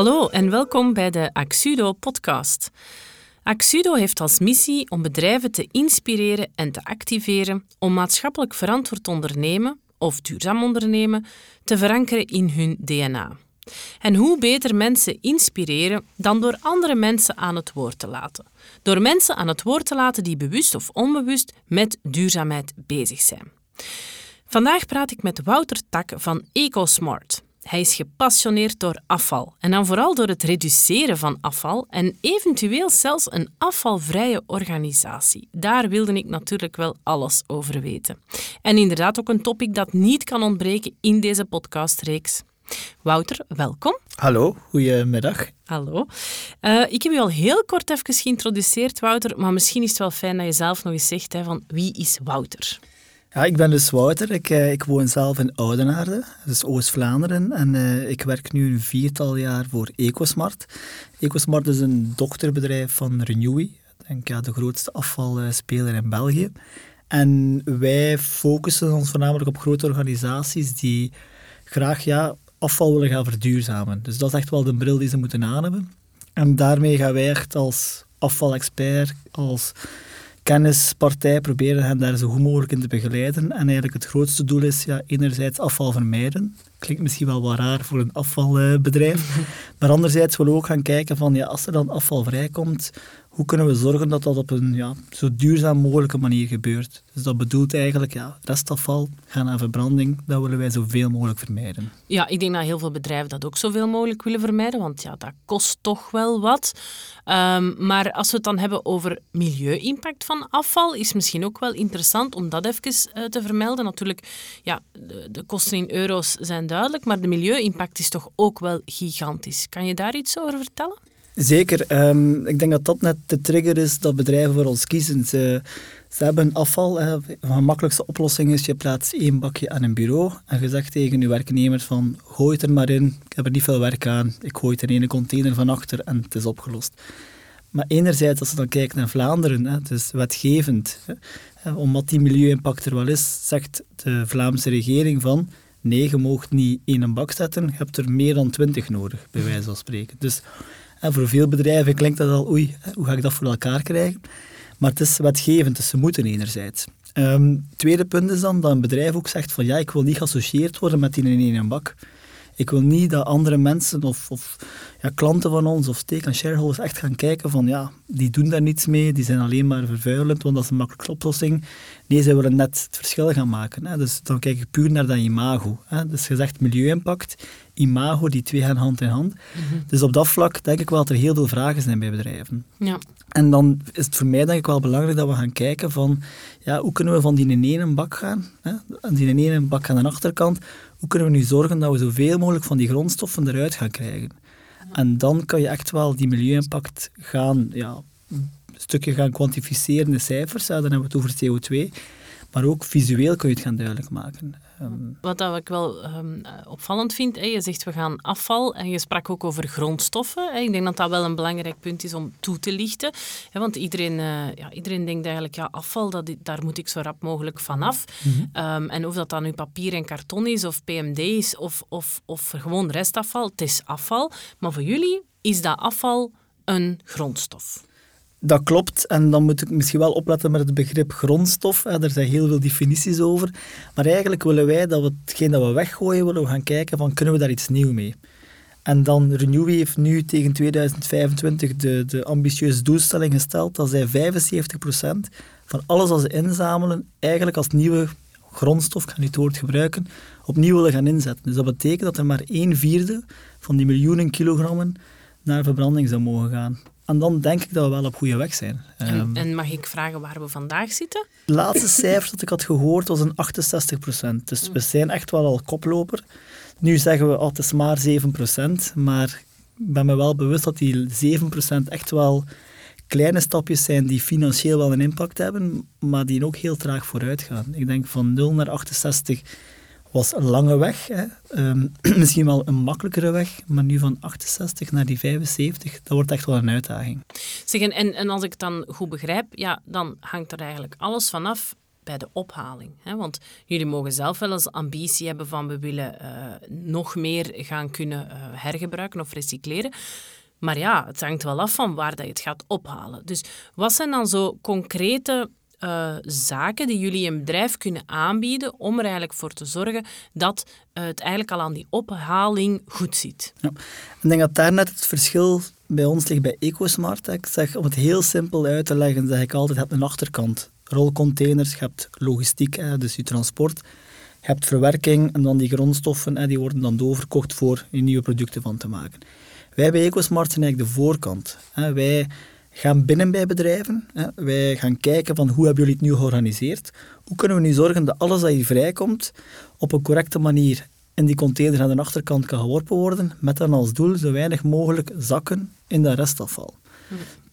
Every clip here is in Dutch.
Hallo en welkom bij de Axudo podcast. Axudo heeft als missie om bedrijven te inspireren en te activeren om maatschappelijk verantwoord ondernemen of duurzaam ondernemen te verankeren in hun DNA. En hoe beter mensen inspireren dan door andere mensen aan het woord te laten. Door mensen aan het woord te laten die bewust of onbewust met duurzaamheid bezig zijn. Vandaag praat ik met Wouter Tak van EcoSmart. Hij is gepassioneerd door afval en dan vooral door het reduceren van afval en eventueel zelfs een afvalvrije organisatie. Daar wilde ik natuurlijk wel alles over weten. En inderdaad ook een topic dat niet kan ontbreken in deze podcastreeks. Wouter, welkom. Hallo, goedemiddag. Hallo. Uh, ik heb je al heel kort even geïntroduceerd, Wouter, maar misschien is het wel fijn dat je zelf nog eens zegt hè, van wie is Wouter? Ja, ik ben dus Wouter. Ik, uh, ik woon zelf in Oudenaarde, dus Oost-Vlaanderen. En uh, ik werk nu een viertal jaar voor EcoSmart. EcoSmart is een dochterbedrijf van Renewy. Ik denk ja, de grootste afvalspeler in België. En wij focussen ons voornamelijk op grote organisaties die graag ja, afval willen gaan verduurzamen. Dus dat is echt wel de bril die ze moeten aanhebben. En daarmee gaan wij echt als afvalexpert, als kennispartij proberen hen daar zo goed mogelijk in te begeleiden. En eigenlijk het grootste doel is ja, enerzijds afval vermijden. Klinkt misschien wel wat raar voor een afvalbedrijf. maar anderzijds willen we ook gaan kijken van ja, als er dan afval vrijkomt, hoe kunnen we zorgen dat dat op een ja, zo duurzaam mogelijke manier gebeurt. Dus dat bedoelt eigenlijk, ja, restafval gaan naar verbranding, dat willen wij zoveel mogelijk vermijden. Ja, ik denk dat heel veel bedrijven dat ook zoveel mogelijk willen vermijden, want ja, dat kost toch wel wat. Um, maar als we het dan hebben over milieu-impact van afval, is misschien ook wel interessant om dat even uh, te vermelden. Natuurlijk, ja, de, de kosten in euro's zijn duidelijk, maar de milieu-impact is toch ook wel gigantisch. Kan je daar iets over vertellen? Zeker. Um, ik denk dat dat net de trigger is dat bedrijven voor ons kiezen. Ze, hebben afval. Hè. De makkelijkste oplossing is, je plaatst één bakje aan een bureau en je zegt tegen je werknemers van, gooi het er maar in, ik heb er niet veel werk aan, ik gooi het in een container van achter en het is opgelost. Maar enerzijds, als je dan kijkt naar Vlaanderen, hè, dus wetgevend, hè, omdat die milieu-impact er wel is, zegt de Vlaamse regering van, nee, je mag niet één bak zetten, je hebt er meer dan twintig nodig, bij wijze van spreken. Dus voor veel bedrijven klinkt dat al, oei, hoe ga ik dat voor elkaar krijgen? Maar het is wetgevend, dus ze moeten enerzijds. Um, tweede punt is dan dat een bedrijf ook zegt van ja, ik wil niet geassocieerd worden met die in één bak. Ik wil niet dat andere mensen of, of ja, klanten van ons of stake- shareholders echt gaan kijken van ja, die doen daar niets mee, die zijn alleen maar vervuilend, want dat is een makkelijke oplossing. Nee, ze willen net het verschil gaan maken. Hè. Dus dan kijk ik puur naar dat imago. Hè. Dus gezegd milieu-impact, imago, die twee gaan hand in hand. Mhm. Dus op dat vlak denk ik wel dat er heel veel vragen zijn bij bedrijven. Ja. En dan is het voor mij denk ik wel belangrijk dat we gaan kijken van ja, hoe kunnen we van die in ene bak gaan, hè, die in ene bak aan de achterkant, hoe kunnen we nu zorgen dat we zoveel mogelijk van die grondstoffen eruit gaan krijgen. En dan kan je echt wel die milieu-impact gaan, ja, een stukje gaan kwantificeren in cijfers. dan hebben we het over CO2. Maar ook visueel kun je het gaan duidelijk maken. Um, Wat dat ik wel um, opvallend vind, hè, je zegt we gaan afval en je sprak ook over grondstoffen. Hè. Ik denk dat dat wel een belangrijk punt is om toe te lichten. Hè, want iedereen, uh, ja, iedereen denkt eigenlijk, ja, afval, dat, daar moet ik zo rap mogelijk vanaf. Mm um, en of dat dan nu papier en karton is, of PMD is, of, of, of gewoon restafval, het is afval. Maar voor jullie is dat afval een grondstof. Dat klopt, en dan moet ik misschien wel opletten met het begrip grondstof. Er zijn heel veel definities over. Maar eigenlijk willen wij dat we hetgeen dat we weggooien, willen we gaan kijken van kunnen we daar iets nieuws mee. En dan Renewy heeft nu tegen 2025 de, de ambitieuze doelstelling gesteld dat zij 75% van alles wat ze inzamelen eigenlijk als nieuwe grondstof, ik ga nu het woord gebruiken, opnieuw willen gaan inzetten. Dus dat betekent dat er maar een vierde van die miljoenen kilogrammen naar verbranding zou mogen gaan. En dan denk ik dat we wel op goede weg zijn. En, ehm, en, mag ik vragen waar we vandaag zitten? Het laatste cijfer dat ik had gehoord was een 68 procent. Dus we zijn echt wel al koploper. Nu zeggen we, oh, het is maar 7 procent. Maar ik ben me wel bewust dat die 7 procent echt wel kleine stapjes zijn die financieel wel een impact hebben, maar die ook heel traag vooruit gaan. Ik denk van 0 naar 68 was een lange weg. Hè. Ehm, misschien wel een makkelijkere weg, maar nu van 68 naar die 75, dat wordt echt wel een uitdaging. Zeg, en, en als ik het dan goed begrijp, ja, dan hangt er eigenlijk alles vanaf bij de ophaling? Hè? Want jullie mogen zelf wel eens ambitie hebben van we willen nog meer gaan kunnen hergebruiken of recycleren. Maar ja, het hangt wel af van waar dat je het gaat ophalen. Dus wat zijn dan zo concrete uh, zaken die jullie een bedrijf kunnen aanbieden om er eigenlijk voor te zorgen dat uh, het eigenlijk al aan die ophaling goed zit? Ja. Ik denk dat daar net het verschil bij ons ligt bij EcoSmart. Ik zeg, om het heel simpel uit te leggen, zeg ik altijd, je hebt een achterkant. Rolcontainers, je hebt logistiek, dus je transport. Je hebt verwerking en dan die grondstoffen, die worden dan doorverkocht voor nieuwe producten van te maken. Wij bij EcoSmart zijn eigenlijk de voorkant. Wij gaan binnen bij bedrijven. Wij gaan kijken van hoe hebben jullie het nu georganiseerd? Hoe kunnen we nu zorgen dat alles dat hier vrijkomt op een correcte manier in die container aan de achterkant kan geworpen worden, met dan als doel zo weinig mogelijk zakken in dat restafval.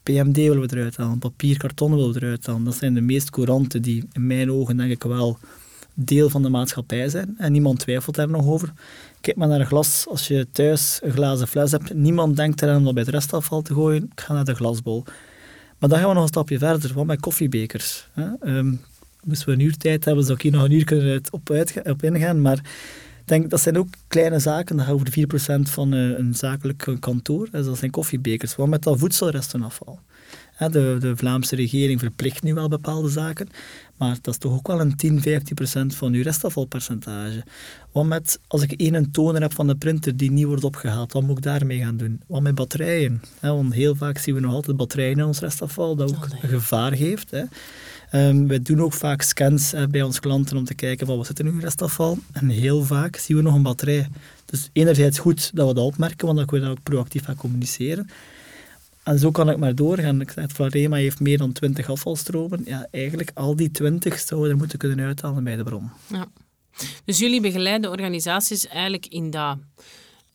PMD willen we eruit halen, papier, karton willen we eruit halen. Dat zijn de meest courante die in mijn ogen denk ik wel deel van de maatschappij zijn. En niemand twijfelt daar nog over. Kijk maar naar een glas. Als je thuis een glazen fles hebt, niemand denkt eraan om dat bij het restafval te gooien. Ik ga naar de glasbol. Maar dan gaan we nog een stapje verder. Wat met koffiebekers? Hè? Um, moesten we een uur tijd hebben, zou ik hier nog een uur kunnen op, op ingaan. Maar ik denk, dat zijn ook kleine zaken. Dat gaat over 4% van uh, een zakelijk kantoor. Dus dat zijn koffiebekers. Wat met dat voedselrestenafval? De, de Vlaamse regering verplicht nu wel bepaalde zaken, maar dat is toch ook wel een 10, 15 procent van uw restafvalpercentage. Wat met, als ik één toner heb van de printer die niet wordt opgehaald, wat moet ik daarmee gaan doen? Wat met batterijen? Want heel vaak zien we nog altijd batterijen in ons restafval, dat ook een gevaar geeft. Hè. Um, wij doen ook vaak scans bij onze klanten om te kijken van wat zit er nu in restafval. En heel vaak zien we nog een batterij. Dus enerzijds goed dat we dat opmerken, want dan kunnen we dat ook proactief gaan communiceren. En zo kan ik maar doorgaan. Ik zeg, Varema heeft meer dan 20 afvalstromen. Ja, eigenlijk al die 20 zouden er moeten kunnen uithalen bij de bron. Ja. Dus jullie begeleiden organisaties eigenlijk in dat,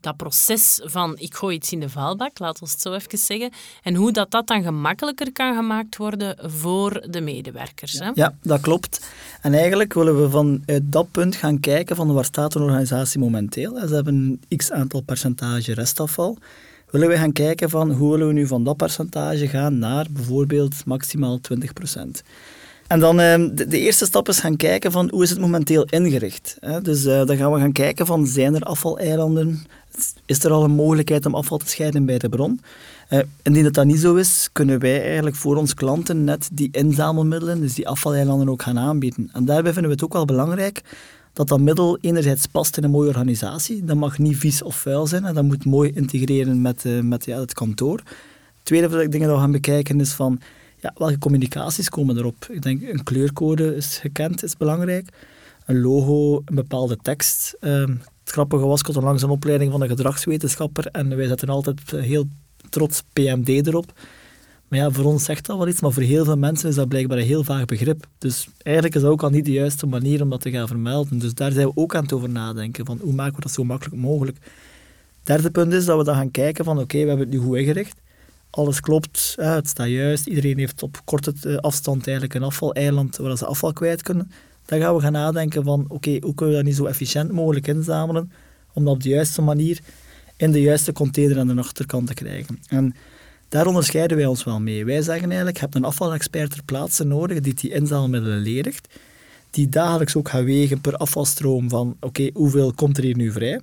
dat proces van ik gooi iets in de vuilbak, laten we het zo even zeggen. En hoe dat, dat dan gemakkelijker kan gemaakt worden voor de medewerkers. Hè? Ja, dat klopt. En eigenlijk willen we vanuit dat punt gaan kijken van waar staat een organisatie momenteel. Ze hebben een x aantal percentage restafval willen we gaan kijken van hoe willen we nu van dat percentage gaan naar bijvoorbeeld maximaal 20%. En dan ehm, de, eerste stap is gaan kijken van hoe is het momenteel ingericht. Dus uh, dan gaan we gaan kijken van zijn er afvaleilanden, is er al een mogelijkheid om afval te scheiden bij de bron. Uh, indien het dat niet zo is, kunnen wij eigenlijk voor onze klanten net die inzamelmiddelen, dus die afvaleilanden ook gaan aanbieden. En daarbij vinden we het ook wel belangrijk dat dat middel enerzijds past in een mooie organisatie. Dat mag niet vies of vuil zijn en dat moet mooi integreren met, uh, met ja, het kantoor. Tweede wat ik dingen dat we gaan bekijken is van ja, welke communicaties komen erop. Ik denk een kleurcode is gekend, is belangrijk. Een logo, een bepaalde tekst. Uh, het grappige was, ik had onlangs opleiding van een gedragswetenschapper en wij zetten altijd heel trots PMD erop. Maar ja, voor ons zegt dat wel iets, maar voor heel veel mensen is dat blijkbaar een heel vaag begrip. Dus eigenlijk is dat ook al niet de juiste manier om dat te gaan vermelden. Dus daar zijn we ook aan het over nadenken, van hoe maken we dat zo makkelijk mogelijk. Derde punt is dat we dan gaan kijken van oké, we hebben het nu goed ingericht. Alles klopt, het staat juist, iedereen heeft op korte eh, afstand eigenlijk een afvaleiland waar ze afval kwijt kunnen. Dan gaan we gaan nadenken van oké, hoe kunnen we dat niet zo efficiënt mogelijk inzamelen, om dat op de juiste manier in de juiste container aan de achterkant te krijgen. En daar onderscheiden wij ons wel mee. Wij zeggen eigenlijk, je hebt een afvalexpert ter plaatse nodig die die inzamelmiddelen ledigt, die dagelijks ook gaat wegen per afvalstroom van oké, hoeveel komt er hier nu vrij?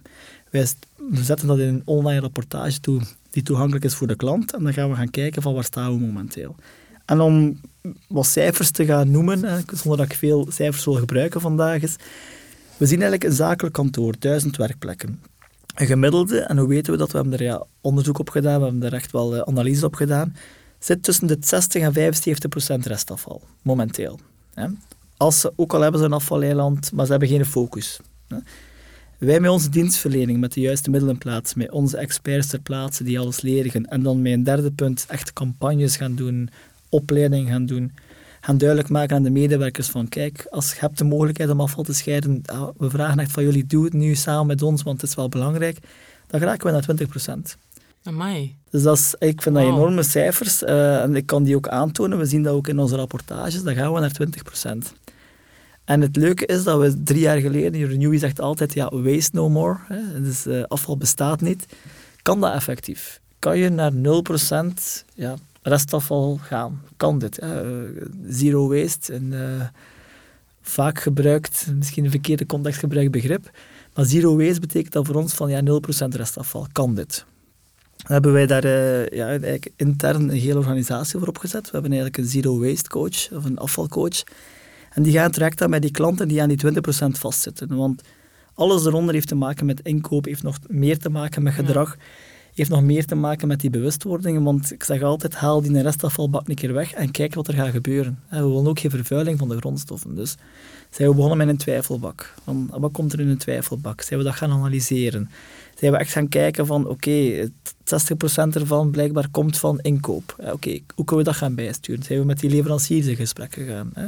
Wij zetten dat in een online rapportage toe die toegankelijk is voor de klant en dan gaan we gaan kijken van waar staan we momenteel. En om wat cijfers te gaan noemen, zonder dat ik veel cijfers wil gebruiken vandaag, is we zien eigenlijk een zakelijk kantoor, duizend werkplekken een gemiddelde, en hoe weten we dat? We hebben er onderzoek op gedaan, we hebben er echt wel uh, analyse op gedaan, zit tussen de 60 en 75 procent restafval, momenteel. Hè. Als ze, ook al hebben ze een afvaleiland, maar ze hebben geen focus. Hè. Wij met onze dienstverlening, met de juiste middelen plaats, met onze experts ter plaatse die alles leren, en dan met een derde punt echt campagnes gaan doen, opleiding gaan doen, gaan duidelijk maken aan de medewerkers van kijk, als je hebt de mogelijkheid om afval te scheiden, we vragen echt van jullie, doe het nu samen met ons, want het is wel belangrijk, dan geraken we naar 20 procent. Amai. Dus dat is, ik vind dat enorme cijfers uh, en ik kan die ook aantonen. We zien dat ook in onze rapportages, dan gaan we naar 20 procent. En het leuke is dat we drie jaar geleden, Renewy zegt altijd, ja, waste no more, hè, dus uh, afval bestaat niet. Kan dat effectief? Kan je naar 0% ja, restafval gaan. Kan dit. Hè? Zero waste. En, uh, vaak gebruikt, misschien een verkeerde context gebruikt begrip. Maar zero waste betekent dat voor ons van ja, 0% restafval. Kan dit? Dan hebben wij daar uh, ja, eigenlijk intern een hele organisatie voor opgezet. We hebben eigenlijk een zero waste coach of een afvalcoach. En die gaan direct aan met die klanten die aan die 20% vastzitten. Want alles eronder heeft te maken met inkoop, heeft nog meer te maken met gedrag, heeft nog meer te maken met die bewustwording. Want ik zeg altijd, haal die restafvalbak een keer weg en kijk wat er gaat gebeuren. We willen ook geen vervuiling van de grondstoffen. Dus zijn we begonnen met een twijfelbak. Van, wat komt er in een twijfelbak? Zijn we dat gaan analyseren? Zijn we echt gaan kijken van, oké, 60% ervan blijkbaar komt van inkoop. Oké, hoe kunnen we dat gaan bijsturen? Zijn we met die leveranciers in gesprek gegaan? Hè?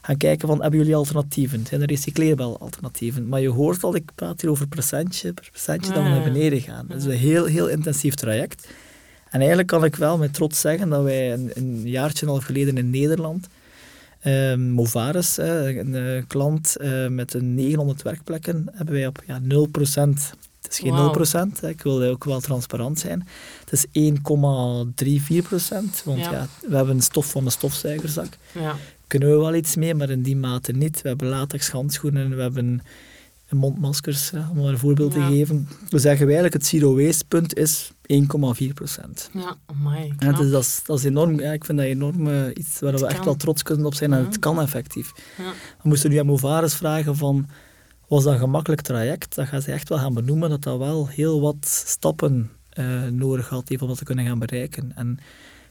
Gaan kijken van, hebben jullie alternatieven? Zijn er recycleerbare alternatieven? Maar je hoort al, ik praat hier over procentje per procentje, dat we naar beneden gaan. Dat is een heel, heel intensief traject. En eigenlijk kan ik wel met trots zeggen dat wij een, een jaartje en half geleden in Nederland uh, Movaris, een uh, klant uh, met een 900 werkplekken, hebben wij op ja, 0%. Het is geen wow. 0%, hè. ik wil ook wel transparant zijn. Het is 1,34%, want ja. ja. we hebben een stof van een stofzuigerzak. Ja kunnen we wel iets mee, maar in die mate niet. We hebben latex handschoenen, we hebben mondmaskers, om een voorbeeld te geven. We zeggen eigenlijk het zero waste punt is 1,4 procent. Ja, amai, ja, dus dat, is, dat is enorm. Ja, ik vind dat enorm uh, iets waar we echt wel trots kunnen op zijn. En het kan effectief. Ja. We moesten nu aan Movares vragen van, was dat een gemakkelijk traject? Dat gaan ze echt wel gaan benoemen, dat dat wel heel wat stappen uh, nodig had heeft om dat te kunnen gaan bereiken. En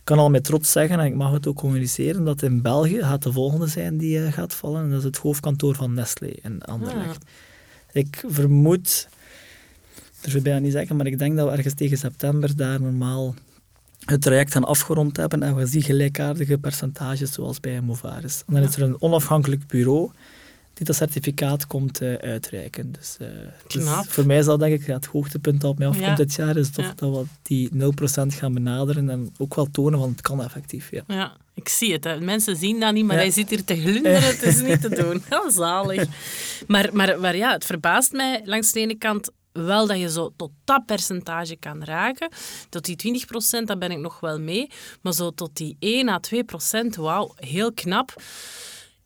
kan al met trots zeggen, en ik mag het ook communiceren, dat in België gaat de volgende zijn die uh, gaat vallen. En dat is het hoofdkantoor van Nestlé in Anderlecht. Ik vermoed, dat wil bijna niet zeggen, maar ik denk dat we ergens tegen september daar normaal het traject gaan afgerond hebben en we zien gelijkaardige percentages zoals bij Movaris. En dan is er een onafhankelijk bureau die dat certificaat komt uh, uitreiken. Dus, uh, dus, voor mij zal denk ik het hoogtepunt dat op mij afkomt ja. dit jaar, is toch dat we die 0% gaan benaderen en ook wel tonen, want het kan effectief. Ja, ja ik zie het. Hè. Mensen zien dat niet, maar hij zit hier te glunderen. Het is niet te doen. Zalig. Maar, maar, maar ja, het verbaast mij langs de ene kant wel dat je zo tot dat percentage kan raken. Tot die 20%, daar ben ik nog wel mee. Maar zo tot die 1 à 2%, wauw, heel knap.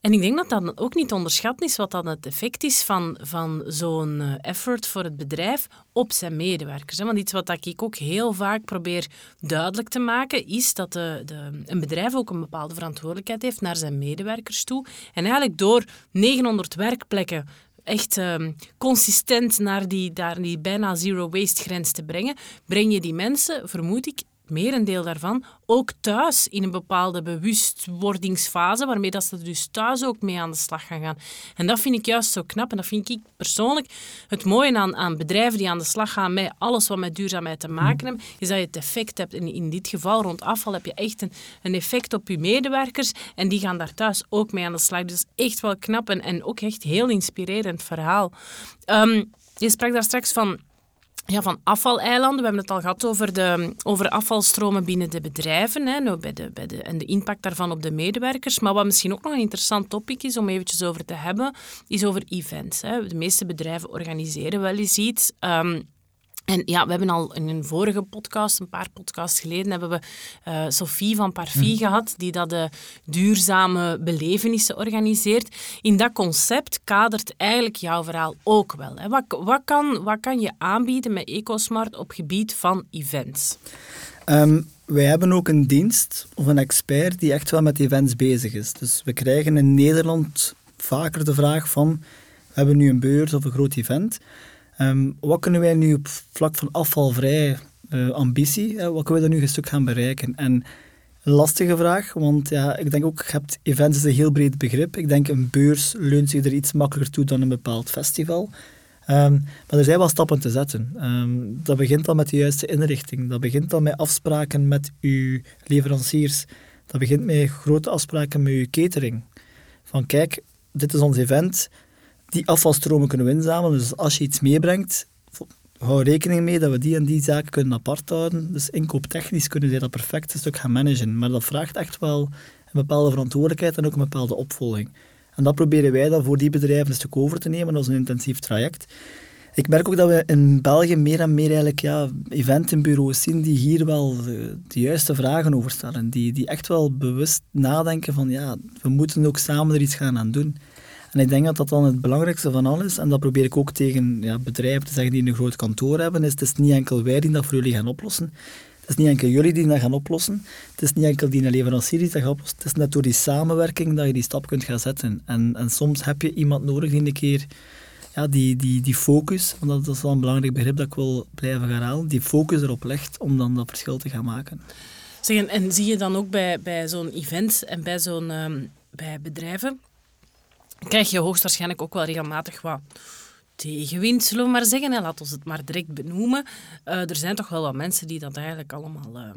En ik denk dat dat ook niet onderschat is wat dan het effect is van, van zo'n eh, effort voor het bedrijf op zijn medewerkers. Want iets wat ik ook heel vaak probeer duidelijk te maken, is dat de, de, een bedrijf ook een bepaalde verantwoordelijkheid heeft naar zijn medewerkers toe. En eigenlijk door 900 werkplekken echt uh, consistent naar die, naar die bijna zero waste grens te brengen, breng je die mensen, vermoed ik, merendeel daarvan, ook thuis in een bepaalde bewustwordingsfase, waarmee dat ze dus thuis ook mee aan de slag gaan gaan. En dat vind ik juist zo knap. En dat vind ik persoonlijk het mooie aan, aan bedrijven die aan de slag gaan met alles wat met duurzaamheid te maken heeft, is dat je het effect hebt. En in dit geval, rond afval, heb je echt een, een effect op je medewerkers. En die gaan daar thuis ook mee aan de slag. Dus echt wel knap en, en ook echt heel inspirerend verhaal. Um, je sprak daar straks van ja, van afvaleilanden. We hebben het al gehad over, de, over afvalstromen binnen de bedrijven hè, nou, bij de, bij de, en de impact daarvan op de medewerkers. Maar wat misschien ook nog een interessant topic is om eventjes over te hebben, is over events. Hè. De meeste bedrijven organiseren wel eens iets. Um, en ja, we hebben al in een vorige podcast, een paar podcasts geleden, hebben we uh, Sophie van Parfie hm. gehad, die dat de duurzame belevenissen organiseert. In dat concept kadert eigenlijk jouw verhaal ook wel. Hè. Wat, wat, kan, wat kan je aanbieden met EcoSmart op gebied van events? Um, wij hebben ook een dienst of een expert die echt wel met events bezig is. Dus we krijgen in Nederland vaker de vraag van, we hebben nu een beurs of een groot event Ehm, wat kunnen wij nu op vlak van afvalvrij uh, ambitie, uh, wat kunnen we daar nu een stuk gaan bereiken? En lastige vraag, want ja, ik denk ook, je hebt events een heel breed begrip. Ik denk een beurs leunt zich er iets makkelijker toe dan een bepaald festival. Um, maar er zijn wel stappen te zetten. Um, dat begint al met de juiste inrichting. Dat begint al met afspraken met uw leveranciers. Dat begint met grote afspraken met uw catering. Van kijk, dit is ons event die afvalstromen kunnen we inzamelen. Dus als je iets meebrengt, hou rekening mee dat we die en die zaken kunnen apart houden. Dus inkooptechnisch kunnen zij dat perfect een stuk gaan managen. Maar dat vraagt echt wel een bepaalde verantwoordelijkheid en ook een bepaalde opvolging. En dat proberen wij dan voor die bedrijven een stuk over te nemen als een intensief traject. Ik merk ook dat we in België meer en meer eigenlijk, ja, eventenbureaus zien die hier wel de, de, juiste vragen over stellen. Die, die echt wel bewust nadenken van ja, we moeten ook samen er iets gaan aan doen. En ik denk dat dat dan het belangrijkste van alles, en dat probeer ik ook tegen ja, bedrijven te zeggen die een groot kantoor hebben, is het is niet enkel wij die dat voor jullie gaan oplossen. Het is niet enkel jullie die dat gaan oplossen. Het is niet enkel die een leverancier die dat gaat oplossen. Het is net door die samenwerking dat je die stap kunt gaan zetten. En, en soms heb je iemand nodig die een keer ja, die, die, die focus, want dat is wel een belangrijk begrip dat ik wil blijven gaan halen, die focus erop legt om dan dat verschil te gaan maken. Zeg, en, en zie je dan ook bij, bij zo'n event en bij, zo'n, ehm, bij bedrijven, krijg je hoogstwaarschijnlijk ook wel regelmatig wat tegenwind, zullen we maar zeggen. Hè. Laat ons het maar direct benoemen. Uh, er zijn toch wel wat mensen die dat eigenlijk allemaal... Uh,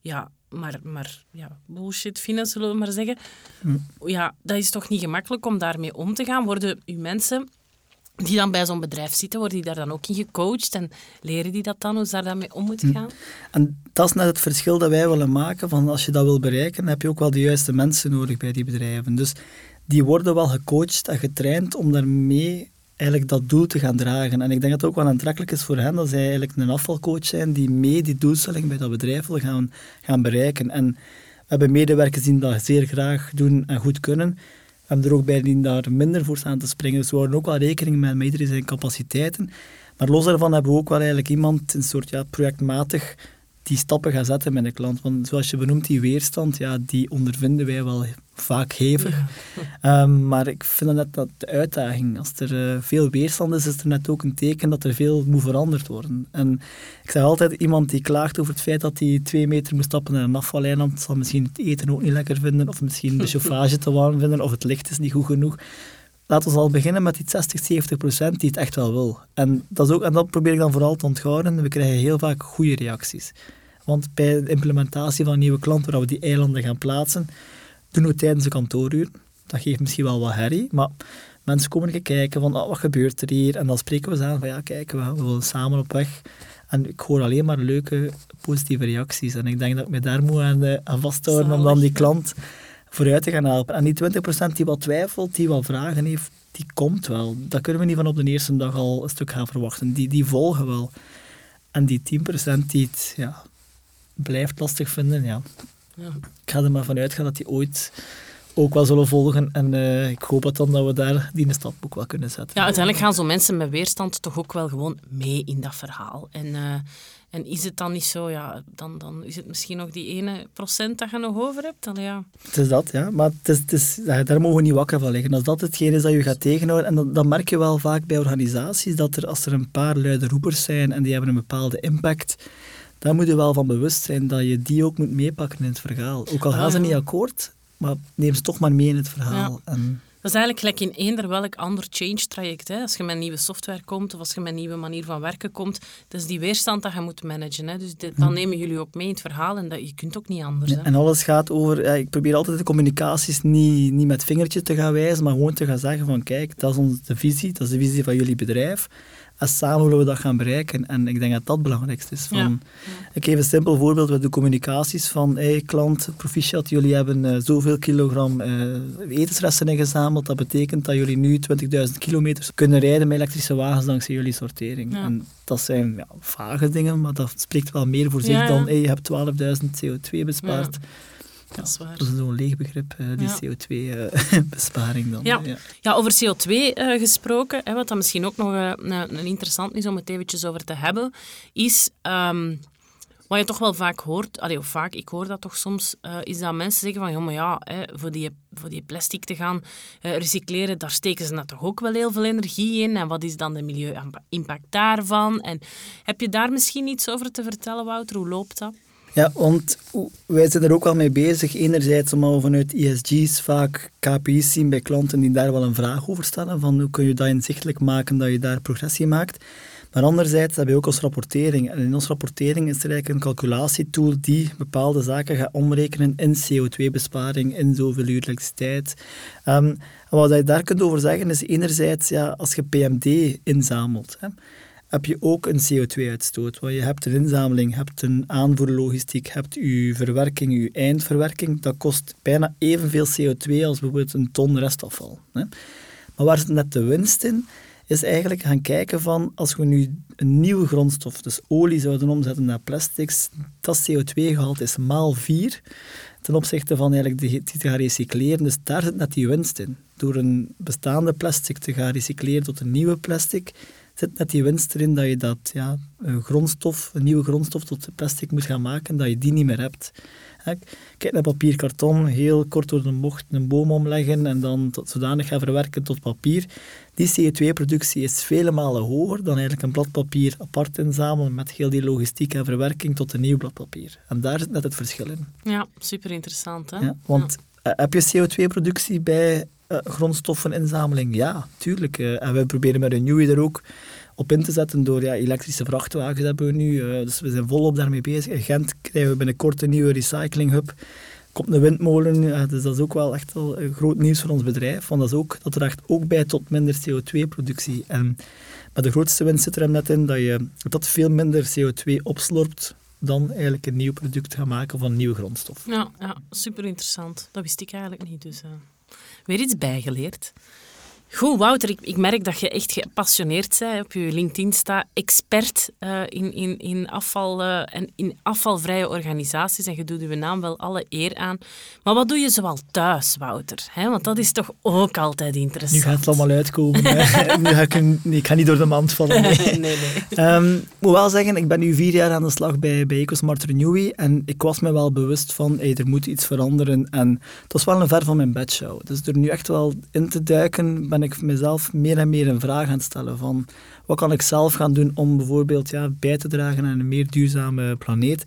ja, maar, maar ja, bullshit vinden, zullen we maar zeggen. Hm. Ja, dat is toch niet gemakkelijk om daarmee om te gaan. Worden uw mensen die dan bij zo'n bedrijf zitten, worden die daar dan ook in gecoacht en leren die dat dan, hoe ze daar dan mee om moeten hm. gaan? En dat is net het verschil dat wij willen maken, van als je dat wil bereiken, heb je ook wel de juiste mensen nodig bij die bedrijven. Dus die worden wel gecoacht en getraind om daarmee eigenlijk dat doel te gaan dragen. En ik denk dat het ook wel aantrekkelijk is voor hen dat zij eigenlijk een afvalcoach zijn die mee die doelstelling bij dat bedrijf wil gaan, gaan bereiken. En we hebben medewerkers die dat zeer graag doen en goed kunnen. We hebben er ook bij die daar minder voor staan te springen. Dus we houden ook wel rekening met iedereen zijn capaciteiten. Maar los daarvan hebben we ook wel eigenlijk iemand, een soort ja, projectmatig die stappen gaan zetten met een klant. Want zoals je benoemt, die weerstand, ja, die ondervinden wij wel vaak hevig. Ehm, maar ik vind dat net dat de uitdaging. Als er eh, veel weerstand is, is er net ook een teken dat er veel moet veranderd worden. En ik zeg altijd, iemand die klaagt over het feit dat hij twee meter moet stappen naar een afvaleiland, zal misschien het eten ook niet lekker vinden, of misschien de chauffage te warm vinden, of het licht is niet goed genoeg. Laten we al beginnen met die 60, 70 procent die het echt wel wil. En dat, is ook, en dat probeer ik dan vooral te onthouden. We krijgen heel vaak goede reacties. Want bij de implementatie van nieuwe klanten, waar we die eilanden gaan plaatsen, doen we tijdens de kantooruur. Dat geeft misschien wel wat herrie, maar mensen komen kijken van oh, wat gebeurt er hier? En dan spreken we ze aan van ja, kijk, we, we willen samen op weg. En ik hoor alleen maar leuke, positieve reacties. En ik denk dat ik me daar moet aan, uh, aan vasthouden om dan die klant vooruit te gaan helpen. En die 20% die wat twijfelt, die wat vragen heeft, die komt wel. Dat kunnen we niet van op de eerste dag al een stuk gaan verwachten. Die, die volgen wel. En die 10% die het ja, blijft lastig vinden, ja. ja. Ik ga er maar vanuit gaan dat die ooit ook wel zullen volgen. En uh, ik hoop het dan dat we daar die een stap ook wel kunnen zetten. Ja, uiteindelijk gaan zo mensen met weerstand toch ook wel gewoon mee in dat verhaal. En, uh, en is het dan niet zo, ja, dan, dan is het misschien nog die ene procent dat je nog over hebt. Dan, ja. Het is dat, ja. Maar het is, het is, daar mogen we niet wakker van liggen. Als dat hetgeen is dat je gaat tegenhouden, en dan, dan merk je wel vaak bij organisaties dat er, als er een paar luide roepers zijn en die hebben een bepaalde impact, daar moet je wel van bewust zijn dat je die ook moet meepakken in het verhaal. Ook al gaan ze ah. niet akkoord, maar neem ze toch maar mee in het verhaal. En dat is eigenlijk gelijk in eender welk ander change traject. Hè. Als je met nieuwe software komt of als je met een nieuwe manier van werken komt, dat is die weerstand dat je moet managen. Hè. Dus dit, dan hm. nemen jullie ook mee in het verhaal en dat, je kunt ook niet anders. Hè. En alles gaat over, ja, ik probeer altijd de communicaties niet, niet met vingertje te gaan wijzen, maar gewoon te gaan zeggen van kijk, dat is onze visie, dat is de visie van jullie bedrijf. En samen willen we dat gaan bereiken. En ik denk dat dat het belangrijkste is. Van, Ik geef een simpel voorbeeld met de communicaties van hey, klant, proficiat, jullie hebben uh, zoveel kilogram uh, etensresten ingezameld. Dat betekent dat jullie nu 20.000 kilometer kunnen rijden met elektrische wagens dankzij jullie sortering. En dat zijn ja, vage dingen, maar dat spreekt wel meer voor zich dan hey, je hebt 12.000 CO2 bespaard. Dat is waar. Dat is zo'n leeg begrip, die CO2-besparing dan. Ja. ja. over CO2 uh, gesproken, hè, wat dan misschien ook nog uh, een, interessant is om het eventjes over te hebben, is... Um, wat je toch wel vaak hoort, allee, of vaak, ik hoor dat toch soms, is dat mensen zeggen van, ja, maar ja, hè, voor, die, voor die plastic te gaan recycleren, daar steken ze nou toch ook wel heel veel energie in. En wat is dan de milieu-impact daarvan? En heb je daar misschien iets over te vertellen, Wouter? Hoe loopt dat? Ja, want wij zijn er ook al mee bezig. Enerzijds omdat we vanuit ESG's vaak KPI's zien bij klanten die daar wel een vraag over stellen. Van hoe kun je dat inzichtelijk maken dat je daar progressie maakt. Maar anderzijds hebben we ook onze rapportering. En in onze rapportering is er eigenlijk een calculatietool die bepaalde zaken gaat omrekenen in CO2-besparing, in zoveel uur elektriciteit. En wat je daar kunt over zeggen is enerzijds, ja, als je PMD inzamelt, hè, heb je ook een CO2-uitstoot. Want je hebt een inzameling, hebt een aanvoerlogistiek, hebt je verwerking, je eindverwerking. Dat kost bijna evenveel CO2 als bijvoorbeeld een ton restafval. Hè. Maar waar zit net de winst in? is eigenlijk gaan kijken van, als we nu een nieuwe grondstof, dus olie, zouden omzetten naar plastics, dat CO2-gehalte is maal 4 ten opzichte van eigenlijk die te gaan recycleren. Dus daar zit net die winst in. Door een bestaande plastic te gaan recycleren tot een nieuwe plastic, zit net die winst erin dat je dat, ja, een grondstof, een nieuwe grondstof tot plastic moet gaan maken, dat je die niet meer hebt. Kijk naar papier, karton, heel kort door de bocht een boom omleggen en dan tot zodanig gaan verwerken tot papier. Die CO2-productie is vele malen hoger dan eigenlijk een blad papier apart inzamelen met heel die logistiek en verwerking tot een nieuw blad papier. En daar zit net het verschil in. Ja, super interessant. Hè? Ja, want eh, heb je CO2-productie bij uh, grondstoffeninzameling? Ja, tuurlijk. Uh, en wij proberen met Renewy er ook op in te zetten door ja, elektrische vrachtwagens hebben we nu. Uh, dus we zijn volop daarmee bezig. In Gent krijgen we binnenkort een nieuwe recyclinghub. Komt een windmolen, dus dat is ook wel echt wel groot nieuws voor ons bedrijf. Want dat, ook, dat draagt ook bij tot minder CO2-productie. En maar de grootste winst zit er net in dat je dat veel minder CO2 opslorpt dan eigenlijk een nieuw product gaan maken van een nieuwe grondstof. Ja, ja super interessant. Dat wist ik eigenlijk niet. Dus weer iets bijgeleerd. Goed, Wouter, ik, ik, merk dat je echt gepassioneerd bent. Op je LinkedIn staat expert uh, in, in, in, afval, uh, en in afvalvrije organisaties. En je doet je naam wel alle eer aan. Maar wat doe je zoal thuis, Wouter? He, want dat is toch ook altijd interessant. Nu gaat het allemaal uitkomen. nu ga ik, nee, ik ga niet door de mand vallen. Nee, nee. nee. Um, ik moet wel zeggen, ik ben nu vier jaar aan de slag bij, bij EcoSmart Renewy. En ik was me wel bewust van, hey, er moet iets veranderen. En het was wel een ver van mijn bedshow. Dus er nu echt wel in te duiken, ben ik mezelf meer en meer een vraag aan stellen van wat kan ik zelf gaan doen om bijvoorbeeld ja, bij te dragen aan een meer duurzame planeet.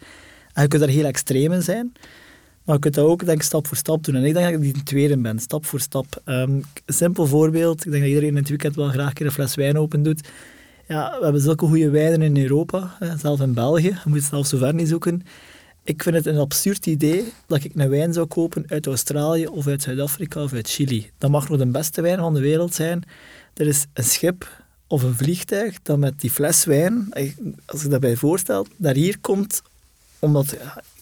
En je kunt daar heel extreem in zijn, maar je kunt dat ook denk stap voor stap doen. En ik denk dat ik die tweede ben, stap voor stap. Um, simpel voorbeeld, ik denk dat iedereen in het weekend wel graag een keer een fles wijn open doet. Ja, we hebben zulke goede wijnen in Europa, hè, zelf in België. Je moet het zelf zo ver niet zoeken. Ik vind het een absurd idee dat ik een wijn zou kopen uit Australië of uit Zuid-Afrika of uit Chili. Dat mag nog de beste wijn van de wereld zijn. Er is een schip of een vliegtuig dat met die fles wijn, als je daarbij voorstelt, daar hier komt, omdat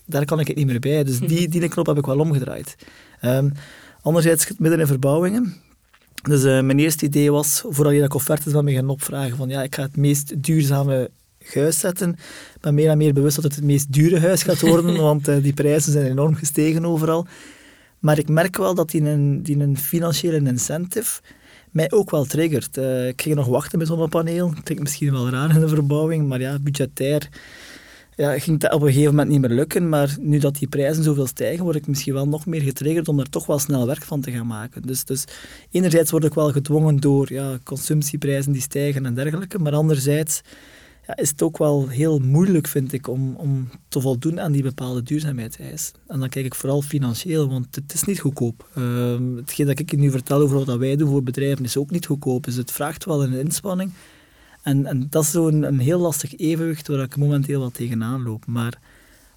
daar kan ik het niet meer bij. Dus die, die knop heb ik wel omgedraaid. Um, anderzijds midden in verbouwingen. Dus uh, mijn eerste idee was, voordat je dat offertes van me gaan opvragen, van ja, ik ga het meest duurzame huis zetten. Ik ben meer en meer bewust dat het het meest dure huis gaat worden, want uh, die prijzen zijn enorm gestegen overal. Maar ik merk wel dat die een, die een financiële incentive mij ook wel triggert. Uh, ik ging nog wachten met zonnepaneel. Dat klinkt misschien wel raar in de verbouwing, maar ja, budgetair ja, ging dat op een gegeven moment niet meer lukken. Maar nu dat die prijzen zoveel stijgen, word ik misschien wel nog meer getriggerd om er toch wel snel werk van te gaan maken. Dus, dus enerzijds word ik wel gedwongen door ja, consumptieprijzen die stijgen en dergelijke, maar anderzijds ja, is het ook wel heel moeilijk, vind ik, om, om te voldoen aan die bepaalde duurzaamheidseis. En dan kijk ik vooral financieel, want het is niet goedkoop. Uh, hetgeen dat ik nu vertel over wat wij doen voor bedrijven is ook niet goedkoop. Dus het vraagt wel een inspanning. En, en dat is zo'n een heel lastig evenwicht waar ik momenteel wat tegenaan loop. Maar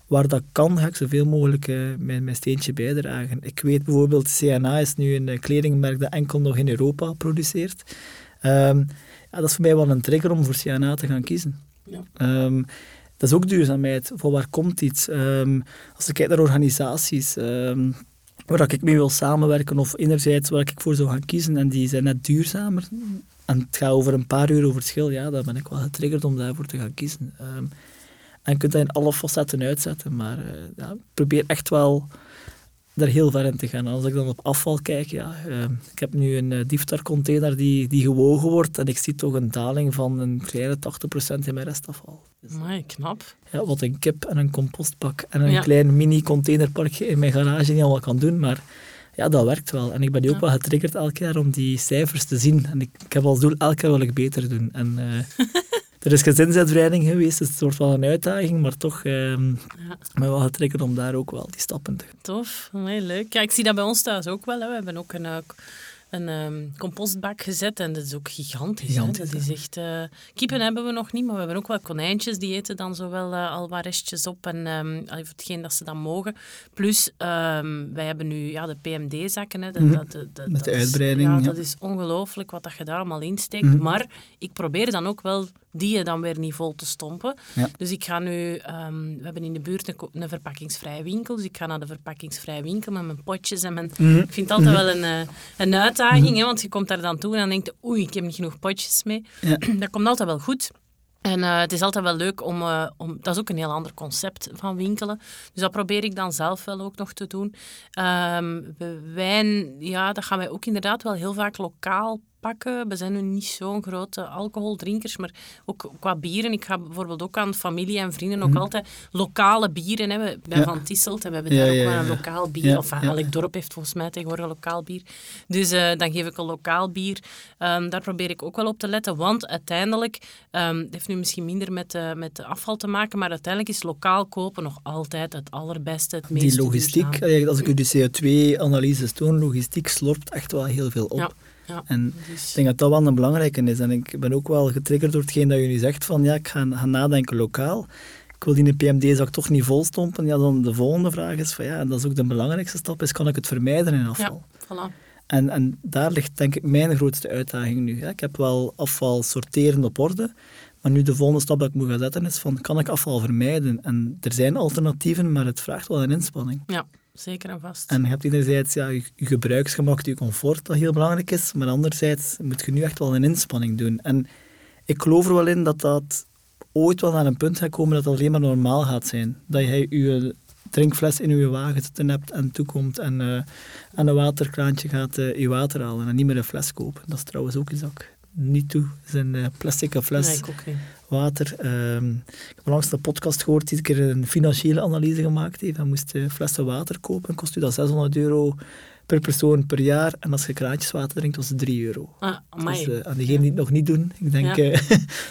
waar dat kan, ga ik zoveel mogelijk uh, mijn, mijn steentje bijdragen. Ik weet bijvoorbeeld, CNA is nu een kledingmerk dat enkel nog in Europa produceert. Um, ja, dat is voor mij wel een trigger om voor CNA te gaan kiezen. Ja. Um, dat is ook duurzaamheid. Van waar komt iets? Um, als ik kijk naar organisaties um, waar ik mee wil samenwerken, of enerzijds waar ik voor zou gaan kiezen, en die zijn net duurzamer, en het gaat over een paar euro verschil, ja, dan ben ik wel getriggerd om daarvoor te gaan kiezen. en je kunt dat in alle facetten uitzetten, maar uh, ja, probeer echt wel daar heel ver in te gaan. Als ik dan op afval kijk, ja, uh, ik heb nu een uh, diefstarcontainer die, die gewogen wordt en ik zie toch een daling van een kleine 80% in mijn restafval. Dus, knap. Ja, wat een kip en een compostbak en een klein mini-containerparkje in mijn garage niet allemaal kan doen, maar ja, dat werkt wel. En ik ben nu ook wel getriggerd elk jaar om die cijfers te zien. En ik, ik heb als doel, elk jaar wil ik beter doen. En uh, er is gezinsuitbreiding geweest, dus het wordt wel een uitdaging, maar toch um, ja. ben wel getriggerd om daar ook wel die stappen te gaan. Tof, heel leuk. Ja, ik zie dat bij ons thuis ook wel. Hè. We hebben ook een, uh, een um, compostbak gezet en dat is ook gigantisch. gigantisch dat is echt, uh, kippen hebben we nog niet, maar we hebben ook wel konijntjes, die eten dan zo wel uh, al wat restjes op en um, hetgeen dat ze dan mogen. Plus, um, wij hebben nu ja, de PMD-zakken. Hè, mm -hmm. Met de uitbreiding. Is, ja, dat is ongelooflijk wat dat je daar allemaal insteekt. Mm -hmm. Maar ik probeer dan ook wel die je dan weer niet vol te stompen. Ja. Dus ik ga nu, ehm, we hebben in de buurt een, verpakkingsvrije winkel, dus ik ga naar de verpakkingsvrije winkel met mijn potjes en mijn... Mhm. Ik vind het altijd wel een, eh, een uitdaging, hè, want je komt daar dan toe en dan denkt je, oei, ik heb niet genoeg potjes mee. Ja. Dat komt altijd wel goed. En eh, het is altijd wel leuk om, eh, om... Dat is ook een heel ander concept van winkelen. Dus dat probeer ik dan zelf wel ook nog te doen. We- wijn, ja, dat gaan wij ook inderdaad wel heel vaak lokaal pakken. We zijn nu niet zo'n grote alcoholdrinkers, maar ook qua bieren. Ik ga bijvoorbeeld ook aan familie en vrienden ook altijd lokale bieren hebben. Bij Mhm. Ja. Van Tisselt en we hebben Ja, daar ook wel een lokaal bier. Of eh, elk dorp heeft volgens mij tegenwoordig een lokaal bier. Dus eh, dan geef ik een lokaal bier. Ehm, daar probeer ik ook wel op te letten, want uiteindelijk, ehm het heeft nu misschien minder met, eh, met de afval te maken, maar uiteindelijk is lokaal kopen nog altijd het allerbeste, het meest Die logistiek, duurzaam. als ik u de CO2-analyses toon, logistiek slorpt echt wel heel veel op. Ja. En Dus- ik denk dat dat wel een belangrijke is. En ik ben ook wel getriggerd door hetgeen dat nu zegt, van ja, ik ga, ga nadenken lokaal. Ik wil die PMD-zak toch niet volstompen. Ja, dan de volgende vraag is van ja, en dat is ook de belangrijkste stap, is kan ik het vermijden in afval? ja, voilà. En, en daar ligt denk ik mijn grootste uitdaging nu. hè. Ik heb wel afval sorteren op orde, maar nu de volgende stap dat ik moet gaan zetten is van, kan ik afval vermijden? En er zijn alternatieven, maar het vraagt wel een inspanning. Ja, zeker en vast. En je hebt enerzijds ja, je, gebruiksgemak, je comfort, dat heel belangrijk is, maar anderzijds moet je nu echt wel een inspanning doen. En ik geloof er wel in dat dat ooit wel naar een punt gaat komen dat het alleen maar normaal gaat zijn. Dat je je drinkfles in je wagen zitten hebt en toekomt en eh, aan een waterkraantje gaat eh, je water halen en niet meer een fles kopen. Dat is trouwens ook iets dat ik niet doe, is een eh, plastic fles Nee, ik ook niet. Water. Ehm, ik heb langs de podcast gehoord die keer een financiële analyse gemaakt heeft. Hij moest eh, flessen water kopen. Kost u dat 600 euro per persoon per jaar. En als je kraantjeswater drinkt, was het 3 euro. Ah. Dus eh, aan diegenen die het nog niet doen, ik denk eh,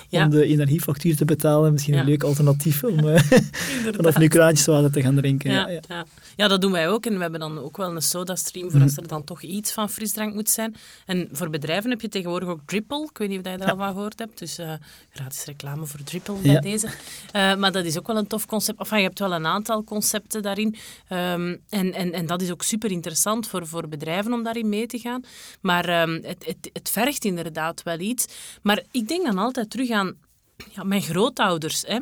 om de energiefactuur te betalen, misschien een leuk alternatief om eh, vanaf nu kraantjeswater te gaan drinken. Ja, Ja, ja. ja. ja, dat doen wij ook. En we hebben dan ook wel een sodastream Mhm. voor als er dan toch iets van frisdrank moet zijn. En voor bedrijven heb je tegenwoordig ook Dripple. Ik weet niet of je daar al van gehoord hebt. Dus gratis reclame voor Dripple bij deze. Maar dat is ook wel een tof concept. Enfin, je hebt wel een aantal concepten daarin. Ehm, en, en, en dat is ook super interessant voor, voor bedrijven om daarin mee te gaan. Maar ehm, het, het, het vergt inderdaad wel iets. Maar ik denk dan altijd terug aan ja, mijn grootouders. Hè.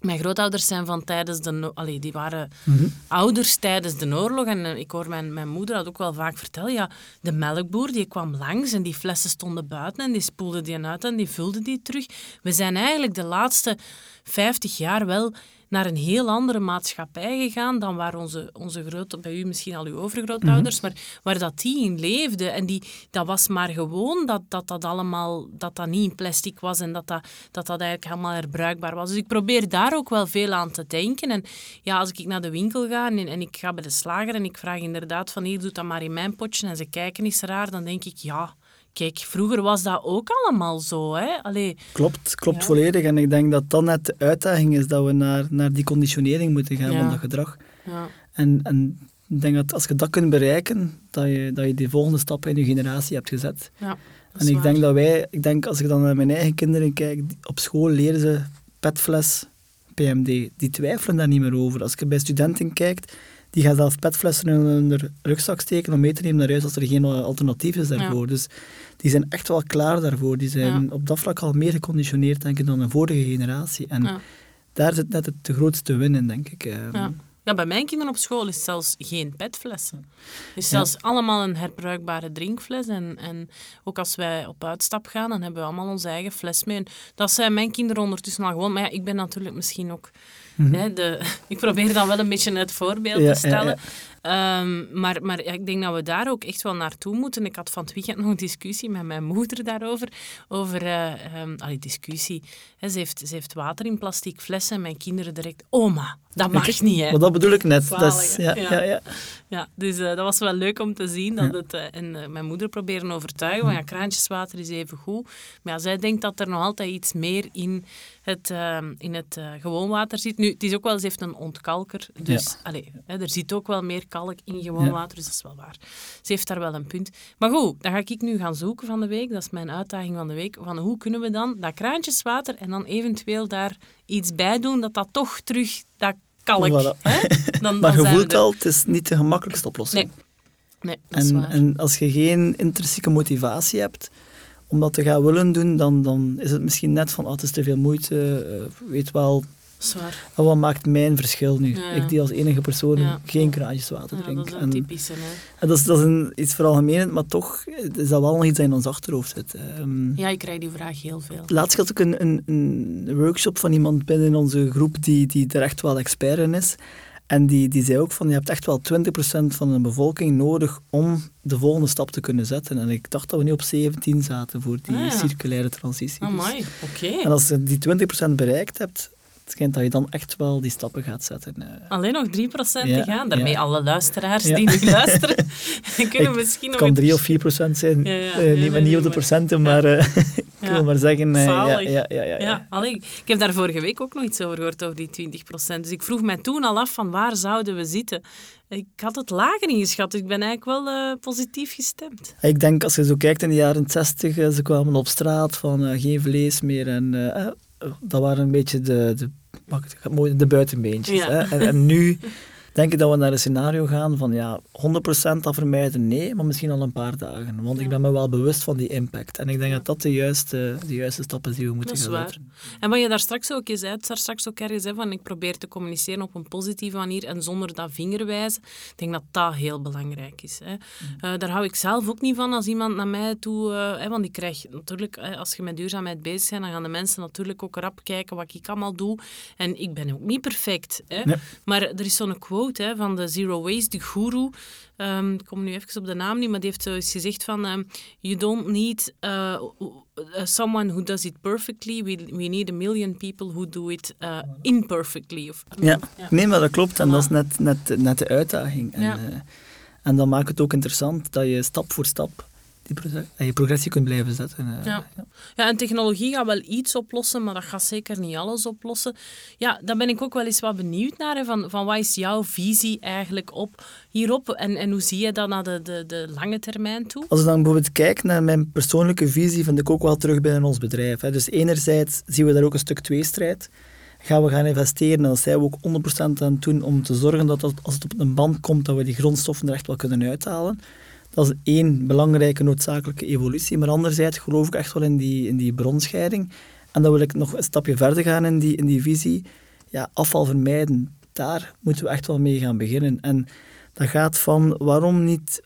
Mijn grootouders zijn van tijdens de... Allee, die waren Mhm. ouders tijdens de oorlog. En eh, ik hoor mijn, mijn moeder dat ook wel vaak vertellen. Ja, de melkboer die kwam langs en die flessen stonden buiten en die spoelde die uit en die vulde die terug. We zijn eigenlijk de laatste 50 jaar wel naar een heel andere maatschappij gegaan dan waar onze, onze grote, bij u misschien al uw overgrootouders, maar waar dat die in leefden. En die, dat was maar gewoon dat dat, dat allemaal, dat dat niet in plastic was en dat dat, dat dat eigenlijk helemaal herbruikbaar was. Dus ik probeer daar ook wel veel aan te denken. En ja, als ik naar de winkel ga en, en ik ga bij de slager en ik vraag inderdaad van hier, doe dat maar in mijn potje en ze kijken eens raar, dan denk ik, ja, kijk, vroeger was dat ook allemaal zo. Hè? Allee, Klopt, klopt Ja. volledig. En ik denk dat dat net de uitdaging is, dat we naar, naar die conditionering moeten gaan Ja. van dat gedrag. ja. En, en ik denk dat als je dat kunt bereiken, dat je, dat je die volgende stap in je generatie hebt gezet. Ja, En ik waar. denk dat wij, ik denk als ik dan naar mijn eigen kinderen kijk, op school leren ze petfles, PMD. Die twijfelen daar niet meer over. Als je bij studenten kijkt, die gaan zelfs petflessen in hun rugzak steken om mee te nemen naar huis als er geen alternatief is daarvoor. Dus die zijn echt wel klaar daarvoor. Die zijn Ja. op dat vlak al meer geconditioneerd, denk ik, dan een vorige generatie. En Ja. daar zit net het de grootste win in, denk ik. Ehm, Ja. ja, bij mijn kinderen op school is zelfs geen petflessen. Het is Ja. zelfs allemaal een herbruikbare drinkfles. En, en ook als wij op uitstap gaan, dan hebben we allemaal onze eigen fles mee. En dat zijn mijn kinderen ondertussen al gewoon. Maar ja, ik ben natuurlijk misschien ook... Hè, de, ik probeer dan wel een beetje het voorbeeld Ja, te stellen. ja, Ehm, maar maar ik denk dat we daar ook echt wel naartoe moeten. Ik had van het weekend nog een discussie met mijn moeder daarover. Over, ehm, allee, discussie. Ze, heeft, ze heeft water in plastic flessen en mijn kinderen direct... Oma, dat mag niet, hè. Maar dat bedoel ik net. Dat is, ja, ja. Ja, Ja, dus eh, dat was wel leuk om te zien. Dat het, eh, en mijn moeder proberen overtuigen, van ja, kraantjeswater is even goed. Maar ja, zij denkt dat er nog altijd iets meer in het, eh, in het eh, gewoon water zit. Nu, het is ook wel, ze heeft een ontkalker. Dus Ja. allee, hè, er zit ook wel meer kalk in gewoon Ja. water, dus dat is wel waar. Ze heeft daar wel een punt. Maar goed, dan ga ik nu gaan zoeken van de week. Dat is mijn uitdaging van de week. Van hoe kunnen we dan dat kraantjeswater en dan eventueel daar iets bij doen, dat dat toch terug, dat kalk... Voilà. Hè? Dan, Maar dan je voelt al, het is niet de gemakkelijkste oplossing. Nee. Nee, dat is waar. en als je geen intrinsieke motivatie hebt om dat te gaan willen doen, dan, dan is het misschien net van, ah, het is te veel moeite, uh, weet wel, Zwaar. En wat maakt mijn verschil nu? Ja, ja. Ik die als enige persoon Ja. geen kraantjeswater Ja, drink. dat is En- typische. Hè. en dat is, dat is een, iets veralgemenend, maar toch is dat wel nog iets dat in ons achterhoofd zit. Ehm, Ja, ik krijg die vraag heel veel. Laatst had ik een, een, een workshop van iemand binnen onze groep die, die er echt wel expert in is. En die, die zei ook van, je hebt echt wel 20% van de bevolking nodig om de volgende stap te kunnen zetten. En ik dacht dat we nu op 17 zaten voor die Ah, ja. circulaire transitie. Dus- Amai, oké. En als je die 20% bereikt hebt, het schijnt dat je dan echt wel die stappen gaat zetten. eh. Alleen nog 3% Ja, te gaan. Daarmee ja. alle luisteraars Ja. die nu luisteren, kunnen Ik- misschien Het nog... kan 3 of 4 procent zijn. Ja, ja. Nee, niet, nee, niet op de procenten, maar eh, ik wil maar zeggen... eh, ja, ja, ja, ja, allee, ik heb daar vorige week ook nog iets over gehoord, over die 20%. Dus ik vroeg mij toen al af van waar zouden we zitten. Ik had het lager ingeschat, dus ik ben eigenlijk wel eh, positief gestemd. Ik denk, als je zo kijkt in de jaren 60, eh, ze kwamen op straat van geen vlees meer. En dat waren een beetje de, de, de buitenbeentjes. Ja. Hè? En, en nu denk ik dat we naar een scenario gaan van ja, 100% dat vermijden, nee, maar misschien al een paar dagen. Want ik ben me wel bewust van die impact. En ik denk dat dat de juiste, de juiste stap is die we moeten Dat gaan zetten. En wat je daar straks ook eens zei, het daar straks ook ergens van ik probeer te communiceren op een positieve manier en zonder dat vingerwijzen. Ik denk dat dat heel belangrijk is. Hè. Eh, daar hou ik zelf ook niet van als iemand naar mij toe... eh, hè, want ik krijg natuurlijk, als je met duurzaamheid bezig bent, dan gaan de mensen natuurlijk ook rap kijken wat ik allemaal doe. En ik ben ook niet perfect. Hè. Nee. Maar er is zo'n quote hè, van de Zero Waste, de guru. Ehm, ik kom nu even op de naam niet, maar die heeft zo eens gezegd van... ehm, you don't need uh, uh, someone who does it perfectly. We, we need a million people who do it uh, imperfectly. Of, Ja, Ja. nee, maar dat klopt. En dat is net, net, net de uitdaging. En, Ja. eh, en dan maakt het ook interessant dat je stap voor stap dat je progressie kunt blijven zetten. eh. Ja. Ja, en technologie gaat wel iets oplossen, maar dat gaat zeker niet alles oplossen. Ja, daar ben ik ook wel eens wat benieuwd naar. hè, Van, van wat is jouw visie eigenlijk op hierop? En, en hoe zie je dat naar de, de, de lange termijn toe? Als ik dan bijvoorbeeld kijk naar mijn persoonlijke visie, vind ik ook wel terug binnen ons bedrijf. Hè. Dus enerzijds zien we daar ook een stuk tweestrijd. Gaan we gaan investeren en dat zijn we ook 100% aan het doen om te zorgen dat dat, als het op een band komt, dat we die grondstoffen er echt wel kunnen uithalen. Dat is één belangrijke noodzakelijke evolutie. Maar anderzijds geloof ik echt wel in die, in die bronscheiding. En dan wil ik nog een stapje verder gaan in die, in die visie. Ja, afval vermijden, daar moeten we echt wel mee gaan beginnen. En dat gaat van waarom niet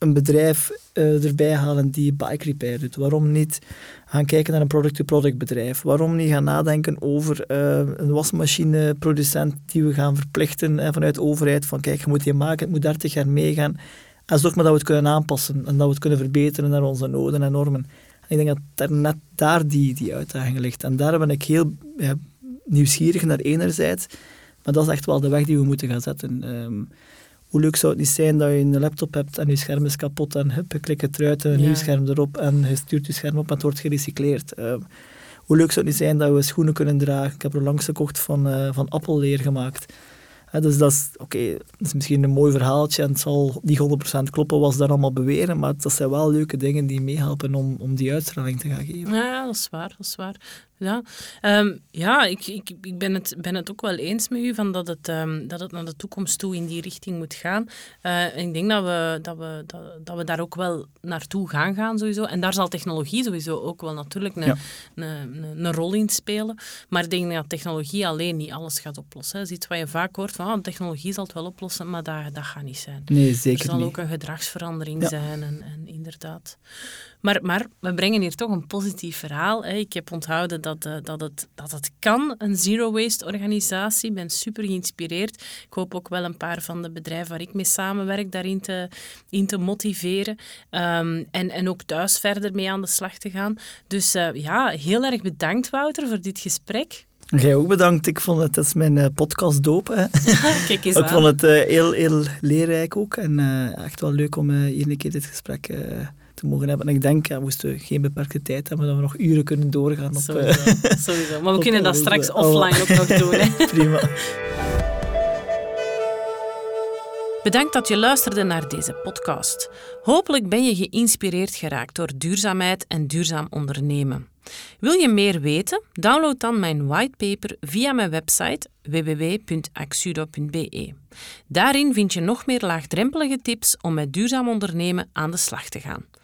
een bedrijf eh, erbij halen die bike repair doet? Waarom niet gaan kijken naar een product-to-product bedrijf? Waarom niet gaan nadenken over eh, een wasmachineproducent die we gaan verplichten eh, vanuit de overheid van kijk, je moet die maken, het moet 30 jaar meegaan. En zorg maar dat we het kunnen aanpassen en dat we het kunnen verbeteren naar onze noden en normen. En ik denk dat daar net daar die, die uitdaging ligt. En daar ben ik heel ja, nieuwsgierig naar enerzijds, maar dat is echt wel de weg die we moeten gaan zetten. Ehm, hoe leuk zou het niet zijn dat je een laptop hebt en je scherm is kapot en hup, je klikt het eruit en een Ja. nieuw scherm erop en je stuurt je scherm op en het wordt gerecycleerd. Ehm, hoe leuk zou het niet zijn dat we schoenen kunnen dragen? Ik heb er langs gekocht van, eh van appelleer gemaakt. Dus dat is, oké, dat is misschien een mooi verhaaltje en het zal niet 100% kloppen wat ze daar allemaal beweren, maar dat zijn wel leuke dingen die meehelpen om, om die uitstraling te gaan geven. Ja, ja, dat is waar, dat is waar. Ja, Ehm, ja ik, ik, ik ben, het, ben het ook wel eens met u van dat, het, ehm, dat het naar de toekomst toe in die richting moet gaan. En ik denk dat we, dat, we, dat, dat we daar ook wel naartoe gaan gaan sowieso. En daar zal technologie sowieso ook wel natuurlijk een, Ja. een, een, een rol in spelen. Maar ik denk dat technologie alleen niet alles gaat oplossen. Dat is iets wat je vaak hoort van ah, technologie zal het wel oplossen, maar dat, dat gaat niet zijn. Nee, Er zeker zal niet. ook een gedragsverandering Ja. zijn en, en inderdaad. Maar, maar we brengen hier toch een positief verhaal. Hè. Ik heb onthouden dat, eh, dat, het, dat het kan, een zero-waste organisatie. Ik ben super geïnspireerd. Ik hoop ook wel een paar van de bedrijven waar ik mee samenwerk daarin te, in te motiveren. Ehm, en, en ook thuis verder mee aan de slag te gaan. Dus eh, ja, heel erg bedankt Wouter voor dit gesprek. Jij ook bedankt. Ik vond het, dat is mijn eh, podcast doop. Hè. Kijk eens Ik vond het heel, heel leerrijk ook. En echt wel leuk om eh, hier een keer dit gesprek eh, te mogen hebben. En ik denk, ja, moesten we geen beperkte tijd hebben, dat we nog uren kunnen doorgaan. Op, eh, Sowieso, sowieso. Maar we kunnen dat straks offline ook nog doen. Hè. prima. Bedankt dat je luisterde naar deze podcast. Hopelijk ben je geïnspireerd geraakt door duurzaamheid en duurzaam ondernemen. Wil je meer weten? Download dan mijn whitepaper via mijn website www.axudo.be. Daarin vind je nog meer laagdrempelige tips om met duurzaam ondernemen aan de slag te gaan.